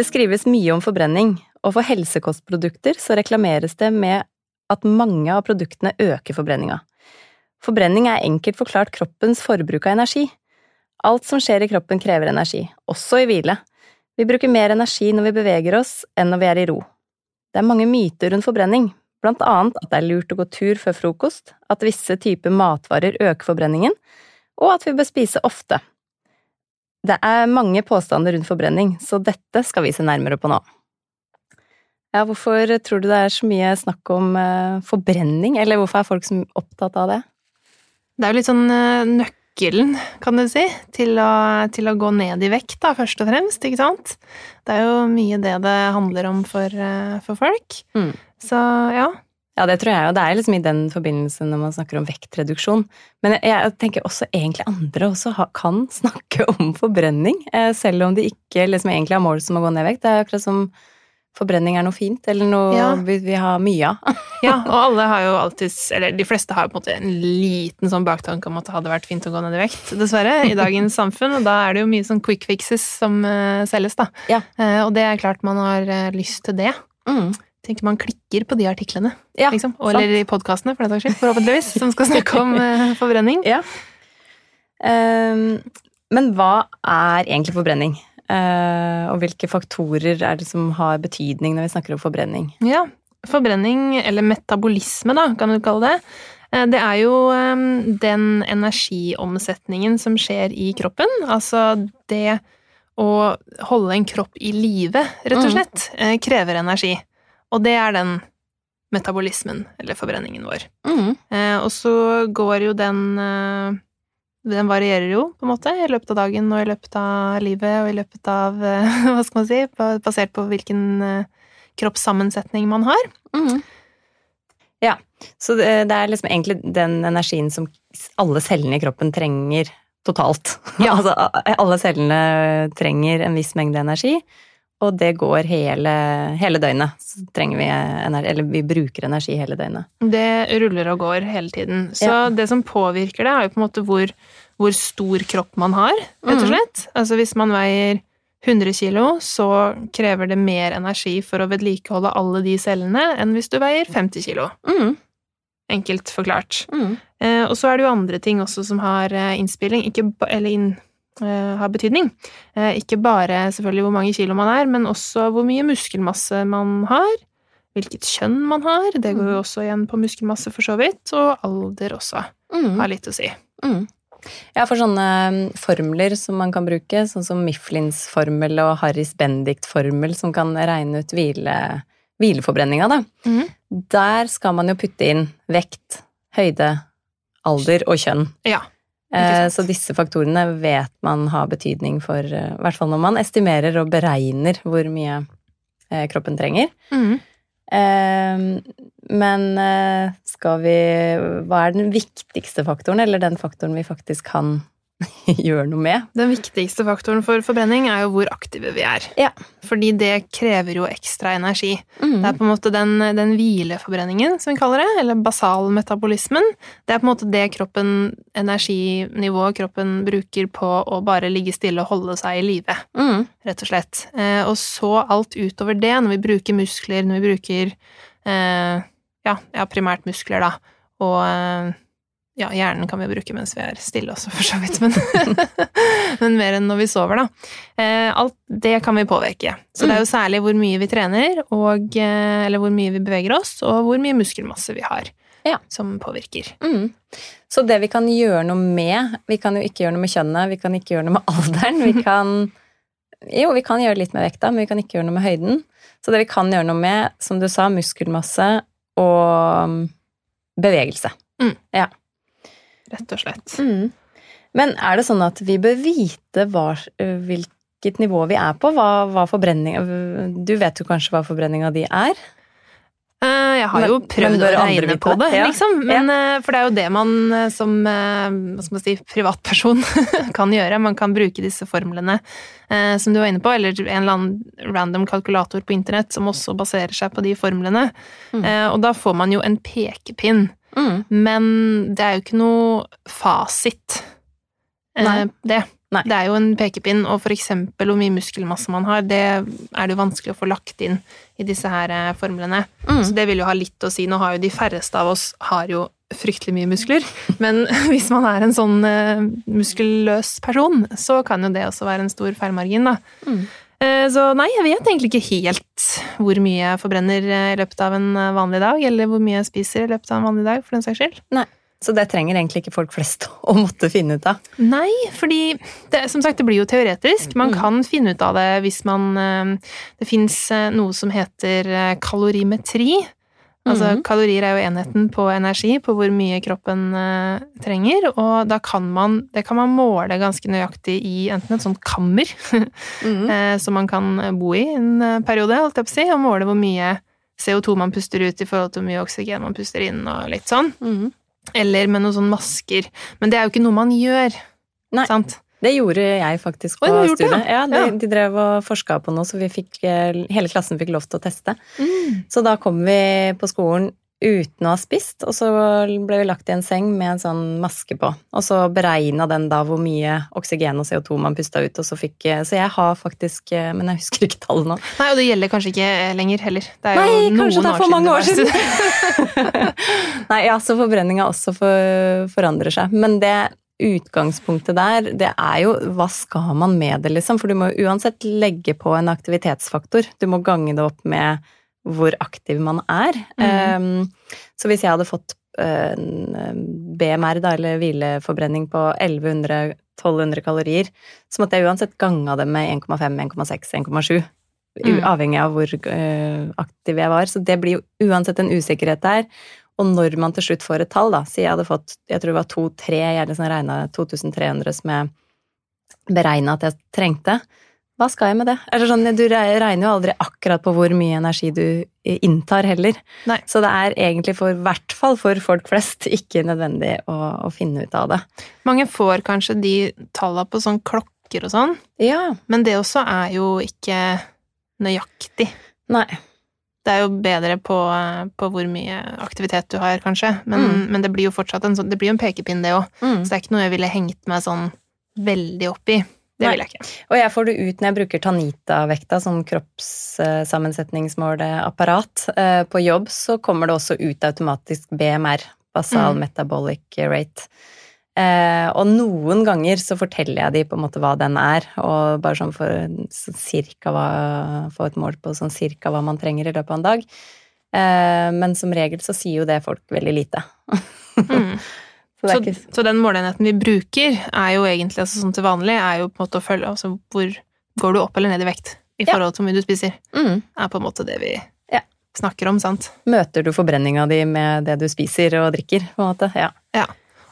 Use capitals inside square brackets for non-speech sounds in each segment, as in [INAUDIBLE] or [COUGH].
Det skrives mye om forbrenning, og for helsekostprodukter så reklameres det med at mange av produktene øker forbrenninga. Forbrenning er enkelt forklart kroppens forbruk av energi. Alt som skjer i kroppen krever energi, også i hvile. Vi bruker mer energi når vi beveger oss enn når vi er i ro. Det er mange myter rundt forbrenning, blant annet at det er lurt å gå tur før frokost, at visse typer matvarer øker forbrenningen, og at vi bør spise ofte. Det er mange påstander rundt forbrenning, så dette skal vi se nærmere på nå. Ja, hvorfor tror du det er så mye snakk om uh, forbrenning, eller hvorfor er folk så opptatt av det? Det er jo litt sånn uh, nøkkelen, kan du si, til å, til å, gå ned i vekt, da, først og fremst, ikke sant? Det er jo mye det det handler om for, uh, for folk. Mm. Så ja. Ja, det tror jeg, og det er liksom i den forbindelse når man snakker om vektreduksjon. Men jeg tenker også egentlig andre også kan [LAUGHS] snakke om forbrenning, selv om de ikke liksom egentlig har mål som å gå ned i vekt. Det er akkurat som forbrenning er noe fint, eller noe ja. vi, vi har mye av. [LAUGHS] ja, og alle har jo alltid Eller de fleste har jo på en måte en liten sånn baktanke om at det hadde vært fint å gå ned i vekt, dessverre, i dagens samfunn. Og da er det jo mye sånn quick fixes som uh, selges, da. Ja. Uh, og det er klart man har uh, lyst til det. Mm. Tenker man klikker på de artiklene, ja, liksom. Eller i podkastene, for den saks skyld, forhåpentligvis, [LAUGHS] som skal snakke om forbrenning. Ja. Um, men hva er egentlig forbrenning? Uh, og hvilke faktorer er det som har betydning når vi snakker om forbrenning? Ja, forbrenning, eller metabolisme, da, kan du kalle det. Eh, det er jo ehm, den energiomsetningen som skjer i kroppen. Altså det å holde en kropp i live, rett og mm. slett, mm. krever energi. Og det er den metabolismen, eller forbrenningen vår. Mm. Og så går jo den den varierer jo, på en måte, i løpet av dagen og i løpet av livet og i løpet av [LAUGHS] Hva skal man si? Basert på hvilken eh, kroppssammensetning man har. Mm. Ja. Så det er liksom egentlig den energien som alle cellene i kroppen trenger totalt. Ja. [LAUGHS] altså alle cellene trenger en viss mengde energi, og det går hele, hele døgnet. Så trenger vi energi, eller vi bruker energi hele døgnet. Det ruller og går hele tiden. Så ja. det som påvirker det, er jo på en måte hvor, hvor stor kropp man har, rett og mm. slett. Mm. Altså hvis man veier 100 kilo, så krever det mer energi for å vedlikeholde alle de cellene enn hvis du veier 50 kilo. Mm. Enkelt forklart. Mm. Eh, og så er det jo andre ting også som har eh, innspilling, ikke, eller inn har betydning. Eh, ikke bare selvfølgelig hvor mange kilo man er, men også hvor mye muskelmasse man har. Hvilket kjønn man har. Det går jo mm. også igjen på muskelmasse, for så vidt. Og alder også mm. har litt å si. Mm. Ja, for sånne um, formler som man kan bruke, sånn som Mifflins formel og Harris Bendict-formel, som kan regne ut hvile, hvileforbrenninga, da. Mm. Der skal man jo putte inn vekt, høyde, alder og kjønn. Ja. Eh, så disse faktorene vet man har betydning for eh, I hvert fall når man estimerer og beregner hvor mye eh, kroppen trenger. Mm. Men skal vi Hva er den viktigste faktoren, eller den faktoren vi faktisk kan [LAUGHS] gjør noe med. Den viktigste faktoren for forbrenning er jo hvor aktive vi er. Ja. Fordi det krever jo ekstra energi. Mm. Det er på en måte den, den, hvileforbrenningen, som vi kaller det, eller basalmetabolismen. Det er på en måte det kroppen, energinivået kroppen bruker på å bare ligge stille og holde seg i live, mm. rett og slett. Eh, og så alt utover det, når vi bruker muskler, når vi bruker eh, ja, primært muskler, da, og eh, ja, hjernen kan vi bruke mens vi er stille også, for så vidt, men, [LAUGHS] men mer enn når vi sover, da. Eh, alt det kan vi påvirke. Så det er jo særlig hvor mye vi trener, og, eh, eller hvor mye vi beveger oss, og hvor mye muskelmasse vi har, ja. som påvirker. Mm. Så det vi kan gjøre noe med Vi kan jo ikke gjøre noe med kjønnet, vi kan ikke gjøre noe med [LAUGHS] alderen. Vi kan Jo, vi kan gjøre litt med vekta, men vi kan ikke gjøre noe med høyden. Så det vi kan gjøre noe med, som du sa, muskelmasse og mm, bevegelse. Mm. Ja rett og slett. Mm. Men er det sånn at vi bør vite hva, hvilket nivå vi er på? Hva, hva forbrenning Du vet jo kanskje hva forbrenninga di er? Eh, jeg har jo prøvd å regne på det, ja. liksom. Men, ja. Eh, for det er jo det man eh, som man si, privatperson [LAUGHS] kan gjøre. Man kan bruke disse formlene som du var inne på, eller en eller annen random kalkulator på internett som også baserer seg på de formlene. Mm. Og da får man jo en pekepinn. Mm. Men det er jo ikke noe fasit, Nei. det. Nei. Det er jo en pekepinn, og for eksempel hvor mye muskelmasse man har, det er det jo vanskelig å få lagt inn i disse her eh, formlene. Mm. Så det vil jo ha litt å si. Nå har jo de færreste av oss har jo fryktelig mye muskler, [LAUGHS] men [LAUGHS] hvis man er en sånn uh, muskelløs person, så kan jo det også være en stor feilmargin, da. Mm. Uh, så nei, jeg vet egentlig ikke helt hvor mye jeg forbrenner i løpet av en vanlig dag, eller hvor mye jeg spiser i løpet av en vanlig dag, for den saks skyld. Nei. Så det trenger egentlig ikke folk flest [LAUGHS] å måtte finne ut av? Nei, fordi det, som sagt, det blir jo teoretisk. Man mm. kan finne ut av det hvis man eh, Det fins eh, noe som heter eh, kalorimetri. Altså mm. kalorier er jo enheten på energi, på hvor mye kroppen uh, trenger, og da kan man Det kan man måle ganske nøyaktig i enten et sånt kammer [LAUGHS] mm. uh, som man kan bo i en periode, holdt jeg på å si, og måle hvor mye CO2 man puster ut i forhold til hvor mye oksygen man puster inn, og litt sånn. Mm. Eller med noen sånne masker. Men det er jo ikke noe man gjør. Nei. Sant? Det gjorde jeg faktisk på Oi, studiet. Det, ja, de, ja. de, drev og forska på noe, så vi fikk, eh, hele klassen fikk lov til å teste. Mm. Så da kom vi på skolen uten å ha spist, og så ble vi lagt i en seng med en sånn maske på. Og så beregna den da hvor mye oksygen og CO2 man pusta ut, og så fikk Så jeg har faktisk Men jeg husker ikke tallet nå. Nei, og det gjelder kanskje ikke lenger heller. Det er Nei, jo noen kanskje det er for mange år siden. [LAUGHS] Nei, ja, så forbrenninga også for, forandrer seg. Men det utgangspunktet der, det er jo hva skal man med det, liksom? For du må uansett legge på en aktivitetsfaktor. Du må gange det opp med hvor aktiv man er. Mm. Um, så hvis jeg hadde fått uh, en BMR, da, eller hvileforbrenning på 1100-1200 kalorier, så måtte jeg uansett gange det med 1,5, 1,6, 1,7. Mm. Avhengig av hvor uh, aktiv jeg var. Så det blir jo uansett en usikkerhet der. Og når man til slutt får et tall, da, si jeg hadde fått jeg tror det var 2-3, jeg liksom regna 2300 som jeg beregna at jeg trengte, hva skal jeg med det? Sånn, du regner jo aldri akkurat på hvor mye energi du inntar heller. Nei. Så det er egentlig for hvert fall for folk flest ikke nødvendig å, å, finne ut av det. Mange får kanskje de talla på sånn klokker og sånn, ja. men det også er jo ikke nøyaktig. Nei. Det er jo bedre på, på hvor mye aktivitet du har, kanskje, men, mm. men det blir jo fortsatt en, sånn, det blir en pekepinn, det òg. Mm. Så det er ikke noe jeg ville hengt meg sånn veldig opp i. Det vil jeg ikke. Og jeg får det ut når jeg bruker Tanita-vekta som kroppssammensetningsmåleapparat. Eh, på jobb så kommer det også ut automatisk BMR, basal mm. metabolic rate. Eh, og noen ganger så forteller jeg de på en måte hva den er, og bare sånn for cirka hva, få et mål på sånn cirka hva man trenger i løpet av en dag. Eh, men som regel så sier jo det folk veldig lite. mm. [LAUGHS] Så, så, ikke... så, den måleenheten vi bruker, er jo egentlig altså sånn til vanlig, er jo på en måte å følge altså hvor går du opp eller ned i vekt i forhold til hvor mye du spiser. Mm. er på en måte det vi ja. snakker om, sant. Møter du forbrenninga di med det du spiser og drikker, på en måte? Ja. ja.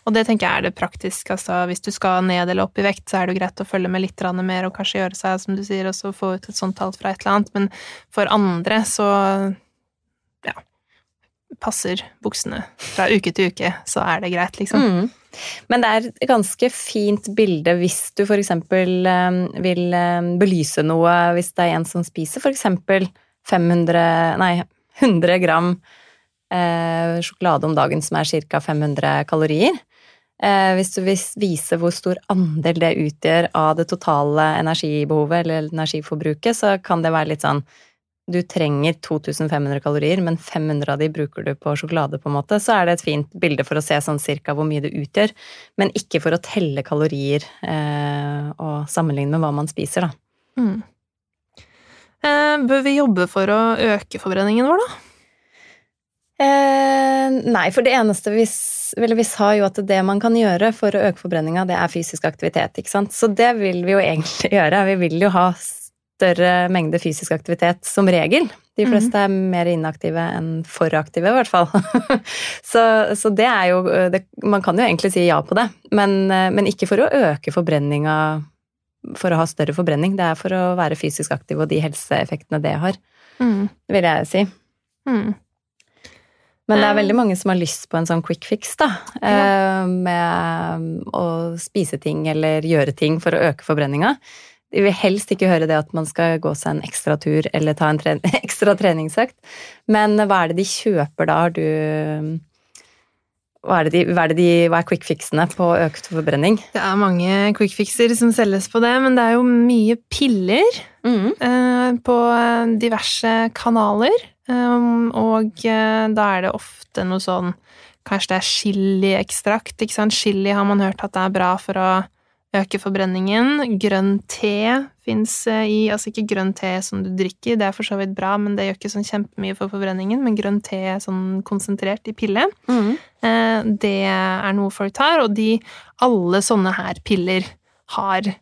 Og det tenker jeg er det praktiske. Altså, hvis du skal ned eller opp i vekt, så er det jo greit å følge med litt mer og kanskje gjøre seg, som du sier, og så få ut et sånt tall fra et eller annet. Men for andre så passer buksene fra uke til uke, så er det greit, liksom. Mm. Men det er et ganske fint bilde hvis du eksempel um, vil um, belyse noe hvis det er en som spiser eksempel 500 Nei, 100 gram eh, sjokolade om dagen som er ca. 500 kalorier. Eh, hvis du vil vise hvor stor andel det utgjør av det totale energibehovet eller energiforbruket, så kan det være litt sånn du trenger 2500 kalorier, men 500 av de bruker du på sjokolade, på en måte, så er det et fint bilde for å se sånn cirka hvor mye det utgjør, men ikke for å telle kalorier eh, og sammenligne med hva man spiser, da. Mm. Eh, bør vi jobbe for å øke forbrenningen vår, da? Eh, nei, for det eneste vi, vi sa jo at det man kan gjøre for å øke forbrenninga, det er fysisk aktivitet, ikke sant. Så det vil vi jo egentlig [LAUGHS] gjøre. Vi vil jo ha større mengde fysisk aktivitet som regel. De mhm. fleste er mer inaktive enn for aktive, i hvert fall. [LAUGHS] så, så, det er jo det, Man kan jo egentlig si ja på det, men, men, ikke for å øke forbrenninga for å ha større forbrenning. Det er for å være fysisk aktiv og de helseeffektene det har, mm. vil jeg si. Mm. Men det er veldig mange som har lyst på en sånn quick fix, da. Ja. Eh, med å spise ting eller gjøre ting for å øke forbrenninga. De vil helst ikke høre det at man skal gå seg en ekstra tur eller ta en tre [LAUGHS] ekstra treningsøkt. Men hva er det de kjøper da? Har du hva er, de, hva, er de, hva er quick fixene på økt forbrenning? Det er mange quick fixer som selges på det, men det er jo mye piller mm. eh, på diverse kanaler. Um, og uh, da er det ofte noe sånn Kanskje det er chiliekstrakt. ikke sant? Chili har man hørt at det er bra for å øke forbrenningen. Grønn te fins uh, i Altså ikke grønn te som du drikker, det er for så vidt bra, men det gjør ikke sånn kjempemye for forbrenningen. Men grønn te sånn konsentrert i pille, mm. uh, det er noe folk tar. Og de Alle sånne her piller har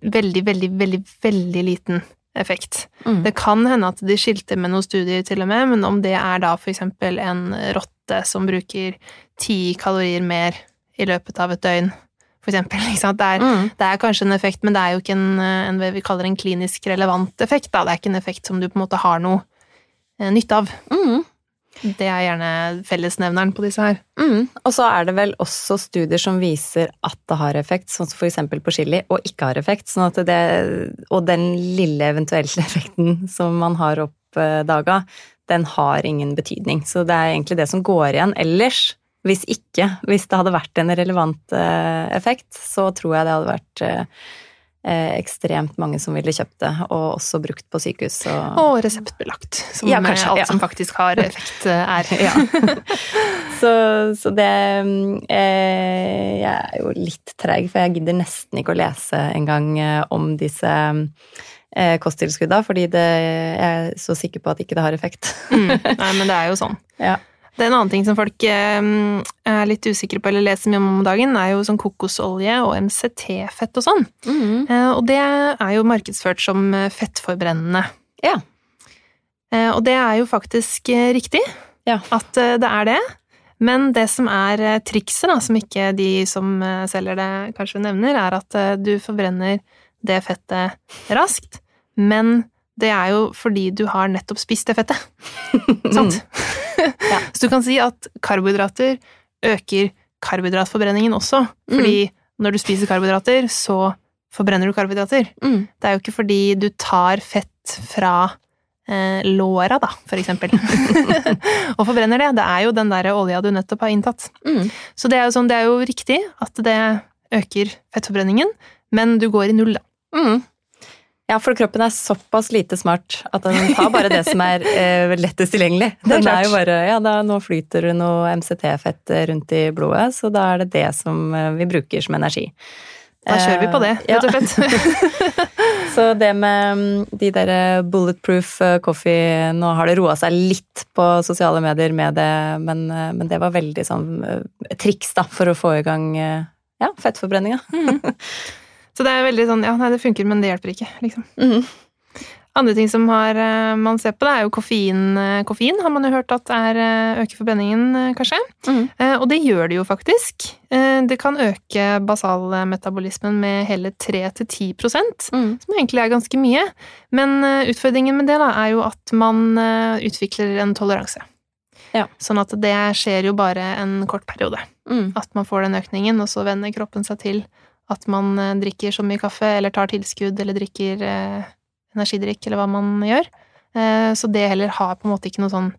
veldig, veldig, veldig, veldig liten effekt. Mm. Det kan hende at de skilte med noen studier til og med, men om det er da for eksempel en rotte som bruker ti kalorier mer i løpet av et døgn, for eksempel. [LAUGHS] Det er, mm. det, er, kanskje en effekt, men det er jo ikke en, en vi kaller en klinisk relevant effekt. Da. Det er ikke en effekt som du på en måte har noe eh, nytte av. Mm. Det er gjerne fellesnevneren på disse her. Mm. Og så er det vel også studier som viser at det har effekt, sånn som f.eks. på chili, og ikke har effekt. Sånn det, og den lille eventuelle [LAUGHS] effekten som man har oppdaga, den har ingen betydning. Så det er egentlig det som går igjen. Ellers, hvis ikke, hvis det hadde vært en relevant eh, effekt, så tror jeg det hadde vært eh, Eh, ekstremt mange som ville kjøpt det, og også brukt på sykehus. Og, og reseptbelagt, som ja, kanskje, alt ja. som faktisk har effekt, eh, er. [LAUGHS] ja. så, så, det eh, Jeg er jo litt treig, for jeg gidder nesten ikke å lese engang eh, om disse eh, kosttilskudda, fordi det, jeg er så sikker på at ikke det har effekt. mm. [LAUGHS] Nei, men det er jo sånn. Ja. Det er en annen ting som folk eh, er litt usikre på eller leser mye om om dagen, er jo sånn kokosolje og MCT-fett og sånn. Mm. Og det er jo markedsført som eh, fettforbrennende. Ja. Og det er jo faktisk riktig ja. at det er det. Men det som er trikset, da, som ikke de som selger det kanskje nevner, er at du forbrenner det fettet raskt, men det er jo fordi du har nettopp spist det fettet. [LAUGHS] Sant? [LAUGHS] ja. Så du kan si at karbohydrater øker karbohydratforbrenningen også. Fordi mm. når du spiser karbohydrater, så forbrenner du karbohydrater. Mm. Det er jo ikke fordi du tar fett fra eh, låra, da, for eksempel, [LAUGHS] og forbrenner det. Det er jo den der olja du nettopp har inntatt. Mm. Så det er, sånn, det er jo riktig at det øker fettforbrenningen, men du går i null, da. Mm. Ja, for kroppen er såpass lite smart at den tar bare det som er eh, lettest tilgjengelig. [LAUGHS] Den er, jo bare Ja, da, nå flyter det noe MCT-fett rundt i blodet, så da er det det som eh, vi bruker som energi. Da kjører vi på det, eh, rett og slett. [LAUGHS] så det med mm, de der bulletproof eh, coffee Nå har det roa seg litt på sosiale medier med det, men, men det var veldig sånn triks da, for å få i gang ja, fettforbrenninga. Mm. [LAUGHS] Så det er veldig sånn Ja, nei, det funker, men det hjelper ikke, liksom. Mm. Andre ting som har, eh, man ser på, det er jo koffein. Eh, koffein har man jo hørt at er, eh, øker forbrenningen, kanskje. Mm. Og det gjør det jo faktisk. Det kan øke basalmetabolismen med hele 3-10 mm. som egentlig er ganske mye. Men utfordringen med det da, er jo at man utvikler en toleranse. Ja. Sånn at det skjer jo bare en kort periode. Mm. At man får den økningen, og så venner kroppen seg til at man eh, drikker så mye kaffe, eller tar tilskudd, eller drikker eh, energidrikk, eller hva man gjør. Eh, så det heller har på en måte ikke noen sånn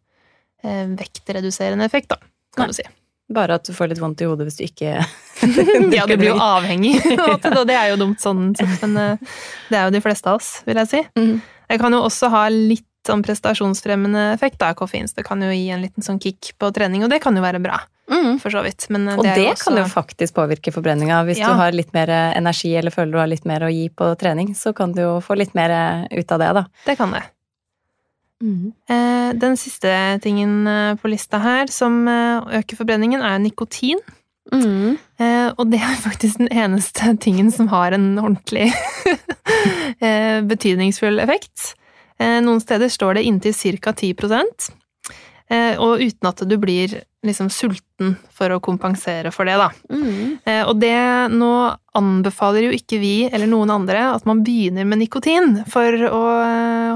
eh, vektreduserende effekt, da, kan Nei. du si. Bare at du får litt vondt i hodet hvis du ikke [LAUGHS] Ja, du blir jo avhengig, [LAUGHS] og det er jo dumt sånn sett, men eh, det er jo de fleste av oss, vil jeg si. Mm. Jeg kan jo også ha litt sånn prestasjonsfremmende effekt av koffein, så det kan jo gi en liten sånn kick på trening, og det kan jo være bra. Mm. For så vidt. Men det og det, jo også... kan jo faktisk påvirke forbrenninga. Hvis ja. du har litt mer eh, energi eller føler du har litt mer å gi på trening, så kan du jo få litt mer eh, ut av det, da. Det kan det. Mm. Den siste tingen på lista her som øker forbrenningen, er nikotin. Mm. Og det er faktisk den eneste tingen som har en ordentlig [LAUGHS] betydningsfull effekt. Noen steder står det inntil ca. 10 og uten at du blir liksom sulten for å kompensere for det, da. Mm. Og det Nå anbefaler jo ikke vi eller noen andre at man begynner med nikotin for å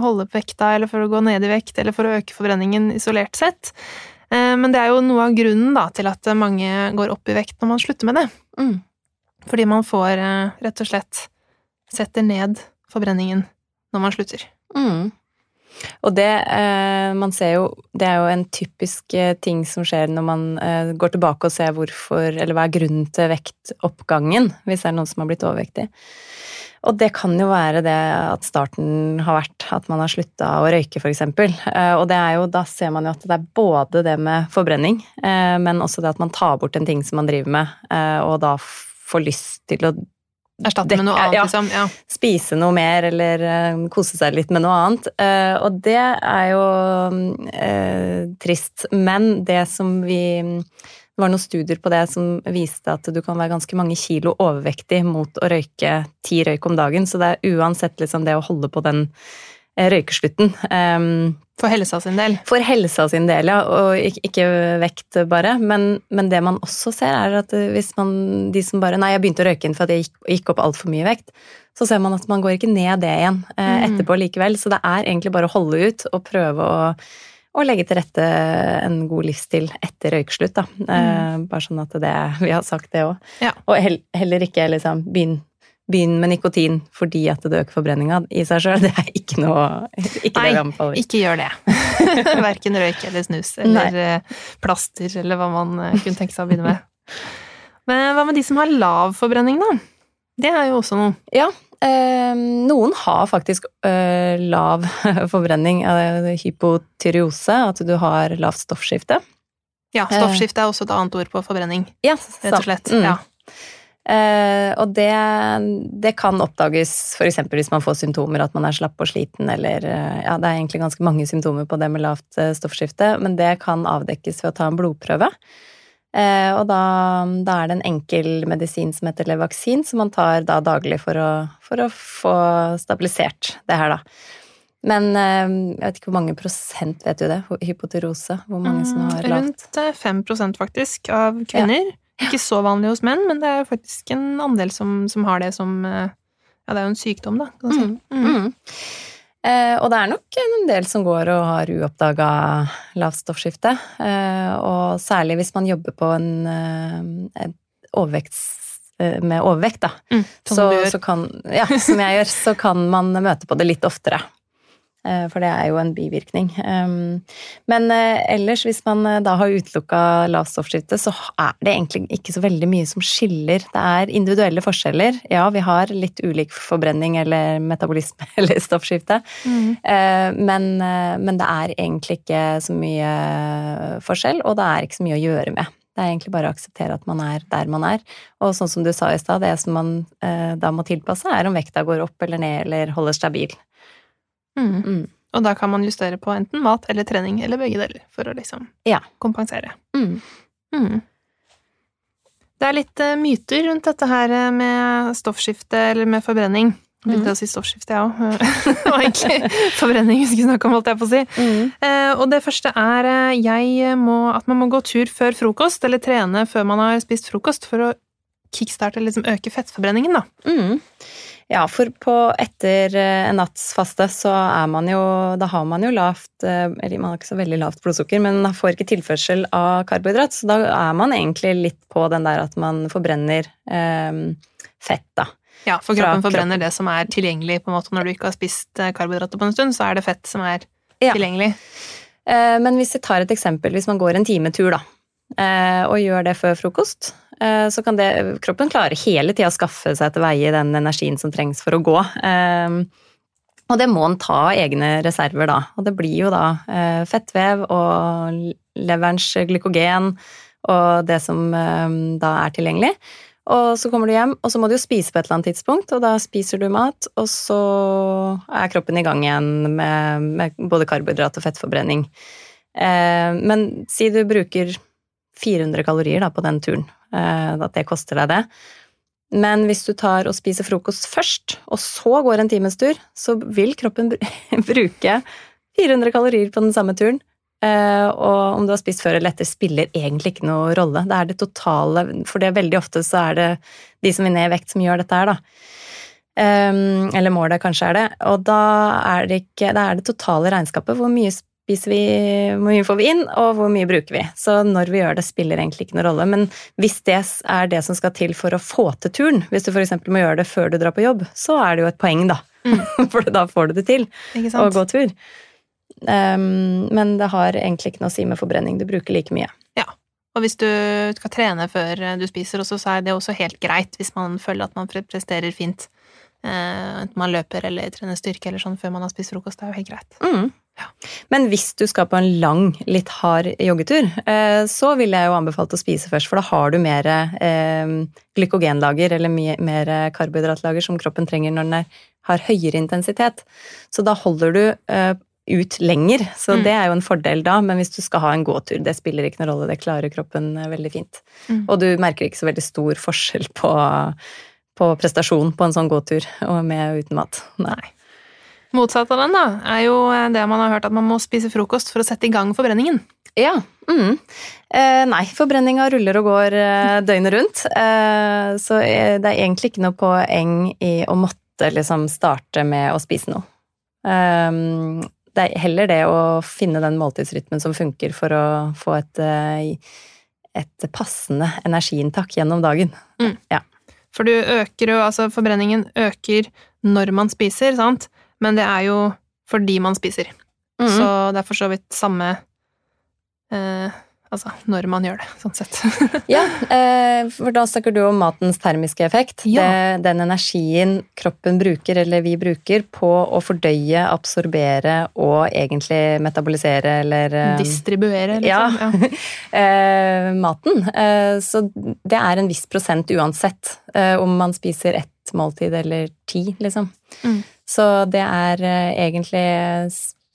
holde opp vekta, eller for å gå ned i vekt, eller for å øke forbrenningen isolert sett. Men det er jo noe av grunnen da, til at mange går opp i vekt når man slutter med det. Mm. Fordi man får eh, rett og slett setter ned forbrenningen når man slutter. Mm. Og det eh, man ser jo Det er jo en typisk eh, ting som skjer når man eh, går tilbake og ser hvorfor Eller hva er grunnen til vektoppgangen, hvis det er noen som har blitt overvektig. Og det kan jo være det at starten har vært at man har slutta å røyke, f.eks. Og det er jo, da ser man jo at det er både det med forbrenning, men også det at man tar bort en ting som man driver med, og da får lyst til å Erstatte med noe annet, ja, liksom. Ja. Spise noe mer eller uh, kose seg litt med noe annet. Uh, og det er jo uh, trist. Men det som vi Det var noen studier på det som viste at du kan være ganske mange kilo overvektig mot å røyke ti røyk om dagen. Så det er uansett liksom det å holde på den røykeslutten. Um, for helsa sin del? For helsa sin del, ja. Og ikke, vekt, bare. Men, men, det man også ser, er at hvis man De som bare Nei, jeg begynte å røyke inn for at jeg gikk, gikk opp altfor mye vekt. Så ser man at man går ikke ned det igjen eh, mm. etterpå likevel. Så det er egentlig bare å holde ut og prøve å, å legge til rette en god livsstil etter røykeslutt. Da. Mm. Eh, bare sånn at det, vi har sagt det òg. Ja. Og heller ikke liksom begynn Begynn med nikotin fordi at det øker forbrenninga i seg sjøl. [LAUGHS] Det er ikke noe ikke Nei, det anbefaler. ikke gjør det. [LAUGHS] Verken røyk eller snus eller Nei. Eh, plaster eller hva man eh, kunne tenke seg å begynne med. Men hva med de som har lav forbrenning, da? Det er jo også noe. Ja, eh, noen har faktisk eh, lav [LAUGHS] forbrenning eh, hypotyreose, at du har lavt stoffskifte. Ja, stoffskifte er også et annet ord på forbrenning. Ja, rett og slett. Mm. Ja. Uh, og det, det, kan oppdages f.eks. hvis man får symptomer at man er slapp og sliten, eller uh, Ja, det er egentlig ganske mange symptomer på det med lavt uh, stoffskifte, men det kan avdekkes ved å ta en blodprøve. og da, da, er det en enkel medisin som heter Levaksin, som man tar da daglig for å, for å få stabilisert det her, da. Men jeg vet ikke hvor mange prosent, vet du det? Hypoterose? Hvor mange som har mm, lavt Rundt 5% faktisk av kvinner. Ja. Ikke så vanlig hos menn, men det er jo faktisk en andel som, som har det som eh, Ja, det er jo en sykdom, da. Kan si. Mm. Mm. mm. Eh, og det er nok en del som går og har uoppdaga lavt stoffskifte. Eh, og særlig hvis man jobber på en, en overvekts, eh, med overvekt, da. Mm, så, så kan, ja, som jeg gjør, så kan man møte på det litt oftere. Eh, for det er jo en bivirkning. Men eh, ellers, hvis man eh, da har utelukka lavstoffskifte, så er det egentlig ikke så veldig mye som skiller. Det er individuelle forskjeller. Ja, vi har litt ulik forbrenning eller metabolisme [LAUGHS] eller stoffskifte, mm. men, men, det er egentlig ikke så mye forskjell, og det er ikke så mye å gjøre med. Det er egentlig bare å akseptere at man er der man er. Og sånn som du sa i stad, det som man da må tilpasse, er om vekta går opp eller ned eller holder stabil. Mm. Mm. Og da kan man justere på enten mat eller trening, eller begge deler, for å liksom ja. kompensere. Mm. mm. Det er litt uh, myter rundt dette her eh, med stoffskifte eller med forbrenning. Begynte mm. å si stoffskifte, jeg ja. [LAUGHS] òg. det var egentlig [LAUGHS] forbrenning vi skulle snakke om, holdt jeg på å si. Mm. Uh, og det første er uh, må, at man må gå tur før frokost, eller trene før man har spist frokost, for å kickstarte, liksom øke fettforbrenningen, da. Mm. Ja, for på etter eh, en natts faste så er man jo Da har man jo lavt eh, Eller man har ikke så veldig lavt blodsukker, men man får ikke tilførsel av karbohydrat, så da er man egentlig litt på den der at man forbrenner eh, fett, da. Ja, for kroppen forbrenner kroppen. det som er tilgjengelig på en måte når du ikke har spist eh, karbohydrater på en stund, så er det fett som er ja. tilgjengelig. Eh, men hvis vi tar et eksempel, hvis man går en timetur, da, eh, og gjør det før frokost, så kan det, kroppen klare hele tida skaffe seg til veie den energien som trengs for å gå. Eh, og det må en ta av egne reserver da. Og det blir jo da eh, fettvev og leverens glykogen og det som da er tilgjengelig. Og så kommer du hjem, og så må du jo spise på et eller annet tidspunkt, og da spiser du mat, og så er kroppen i gang igjen med, med både karbohydrat og fettforbrenning. men si du bruker 400 kalorier da, på den turen, Eh, at det koster deg det. Men hvis du tar og spiser frokost først, og så går en times tur, så vil kroppen [LAUGHS] bruke 400 kalorier på den samme turen. Eh, og om du har spist før eller etter, spiller egentlig ikke noe rolle. Det er det totale For det er veldig ofte så er det de som vil ned i vekt, som gjør dette her, da. Um, eller målet kanskje er det. Og da er det, ikke, da er det totale regnskapet. Hvor mye spiser vi, hvor mye får vi inn, og hvor mye bruker vi. Så når vi gjør det, spiller egentlig ikke noen rolle. Men hvis det er det som skal til for å få til turen, hvis du f.eks. må gjøre det før du drar på jobb, så er det jo et poeng, da. Mm. [LAUGHS] for da får du det til å gå tur. Um, men det har egentlig ikke noe å si med forbrenning. Du bruker like mye. Ja. Og hvis du skal trene før du spiser også, så er det også helt greit hvis man føler at man presterer fint. Uh, enten man løper eller trener styrke eller sånn før man har spist frokost. Det er jo helt greit. Mm. Men hvis du skal på en lang, litt hard joggetur, uh, så vil jeg jo anbefale å spise først, for da har du mer uh, glykogenlager, eller mer karbohydratlager, som kroppen trenger når den har høyere intensitet. Så da holder du ut lenger, så mm. det er jo en fordel da. Men hvis du skal ha en gåtur, det spiller ikke noen rolle, det klarer kroppen eh, veldig fint. Mm. Og du merker ikke så veldig stor forskjell på, på prestasjon på en sånn gåtur og med og uten mat. Nei. Motsatt av den, da, er jo det man har hørt at man må spise frokost for å sette i gang forbrenningen. Ja. Mm. Eh, nei, forbrenninga ruller og går eh, døgnet rundt. Eh, så det er egentlig ikke noe poeng i å måtte liksom starte med å spise noe. Um, det er heller det å finne den måltidsrytmen som funker for å få et, eh, et passende energiinntak gjennom dagen. Mm. Ja. For du øker jo, altså forbrenningen øker når man spiser, sant? Men det er jo fordi man spiser. Mm. Så det er for så vidt samme eh, Altså når man gjør det, sånn sett. [LAUGHS] ja, eh, for da snakker du om matens termiske effekt. Ja. Det, den energien kroppen bruker, eller vi bruker, på å fordøye, absorbere og egentlig metabolisere eller eh, Distribuere, liksom. Ja. ja. [LAUGHS] Eh, maten. Så det er en viss prosent uansett om man spiser ett måltid eller ti, liksom. Mm. Så det er egentlig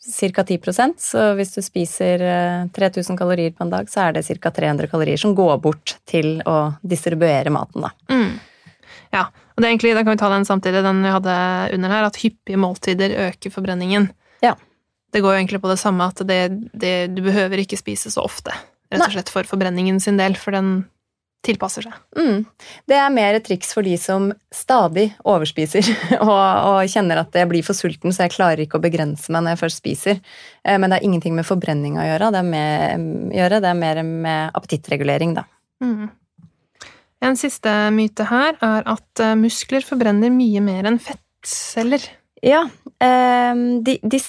ca. 10% så hvis du spiser 3000 eh, kalorier på en dag, så er det ca. 300 kalorier som går bort til å distribuere maten, da. Mm. Ja, og det er egentlig, da kan vi ta den samtidig, den vi hadde under her, at hyppige måltider øker forbrenningen. Ja. Det går jo egentlig på det samme, at det, det, du behøver ikke spise så ofte, rett og slett for forbrenningen sin del, for den tilpasser seg. Mm. Det er mer et triks for de som stadig overspiser [LAUGHS] og, og, kjenner at jeg blir for sulten, så jeg klarer ikke å begrense meg når jeg først spiser. Eh, men det har ingenting med forbrenning å gjøre. Det er, med, gjøre, det er mer med appetittregulering, da. Mm. En siste myte her er at eh, muskler forbrenner mye mer enn fettceller. Ja, eh, de, de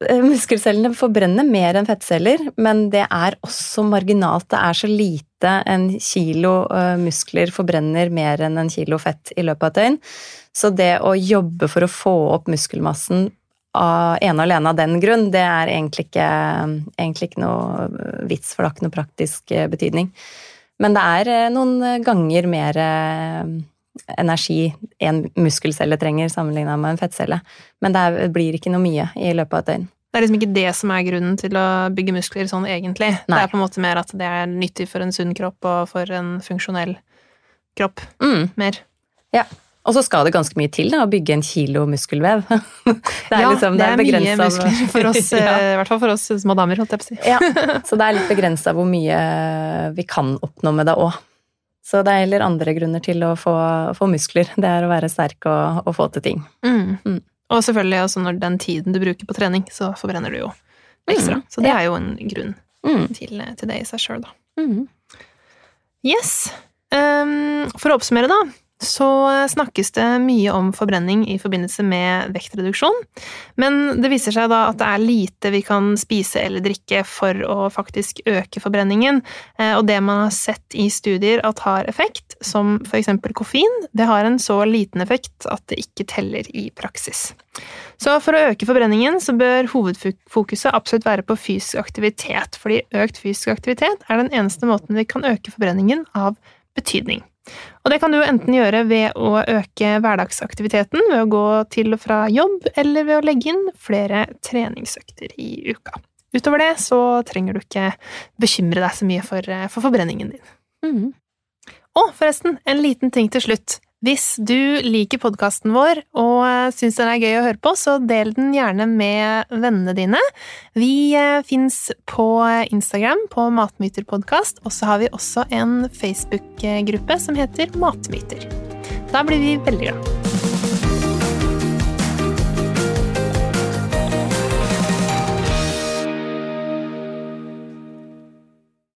Muskelcellene forbrenner mer enn fettceller, men det er også marginalt. Det er så lite en kilo eh, muskler forbrenner mer enn en kilo fett i løpet av et døgn. Så det å jobbe for å få opp muskelmassen av ene og alene av den grunn, det er egentlig ikke, egentlig ikke noe vits, for det har ikke noe praktisk eh, betydning. Men det er eh, noen ganger mer energi en muskelcelle trenger sammenligna med en fettcelle. Men det blir ikke noe mye i løpet av et døgn. Det er liksom ikke det som er grunnen til å bygge muskler sånn egentlig. Nei. Det er på en måte mer at det er nyttig for en sunn kropp og for en funksjonell kropp. Mm. Mer. Ja. Og så skal det ganske mye til da, å bygge en kilo muskelvev. [LAUGHS] Det er, ja, liksom, det det er mye muskler for oss, [LAUGHS] ja. Eh, i hvert fall for oss små damer, holdt jeg på å si. ja, så det er litt begrensa hvor mye vi kan oppnå med det òg. Så det er heller andre grunner til å få, få muskler. Det er å være sterk og, og få til ting. Mm. Mm. Og selvfølgelig også når den tiden du bruker på trening, så forbrenner du jo ekstra. Mm. Så det er jo en grunn mm. til, til, det i seg sjøl, da. Mm. Yes. Um, for å oppsummere, da, så snakkes det mye om forbrenning i forbindelse med vektreduksjon. Men det viser seg da at det er lite vi kan spise eller drikke for å faktisk øke forbrenningen. Eh, og det man har sett i studier at har effekt, som for eksempel koffein, det har en så liten effekt at det ikke teller i praksis. Så for å øke forbrenningen så bør hovedfokuset absolutt være på fysisk aktivitet, fordi økt fysisk aktivitet er den eneste måten vi kan øke forbrenningen av betydning. Og det kan du enten gjøre ved å øke hverdagsaktiviteten, ved å gå til og fra jobb, eller ved å legge inn flere treningsøkter i uka. Utover det så trenger du ikke bekymre deg så mye for, for forbrenningen din. Mm. Og forresten, en liten ting til slutt. Hvis du liker podkasten vår og eh, syns den er gøy å høre på, så del den gjerne med vennene dine. Vi eh, fins på Instagram på Matmyterpodkast, og så har vi også en Facebook-gruppe som heter Matmyter. Da blir vi veldig glad.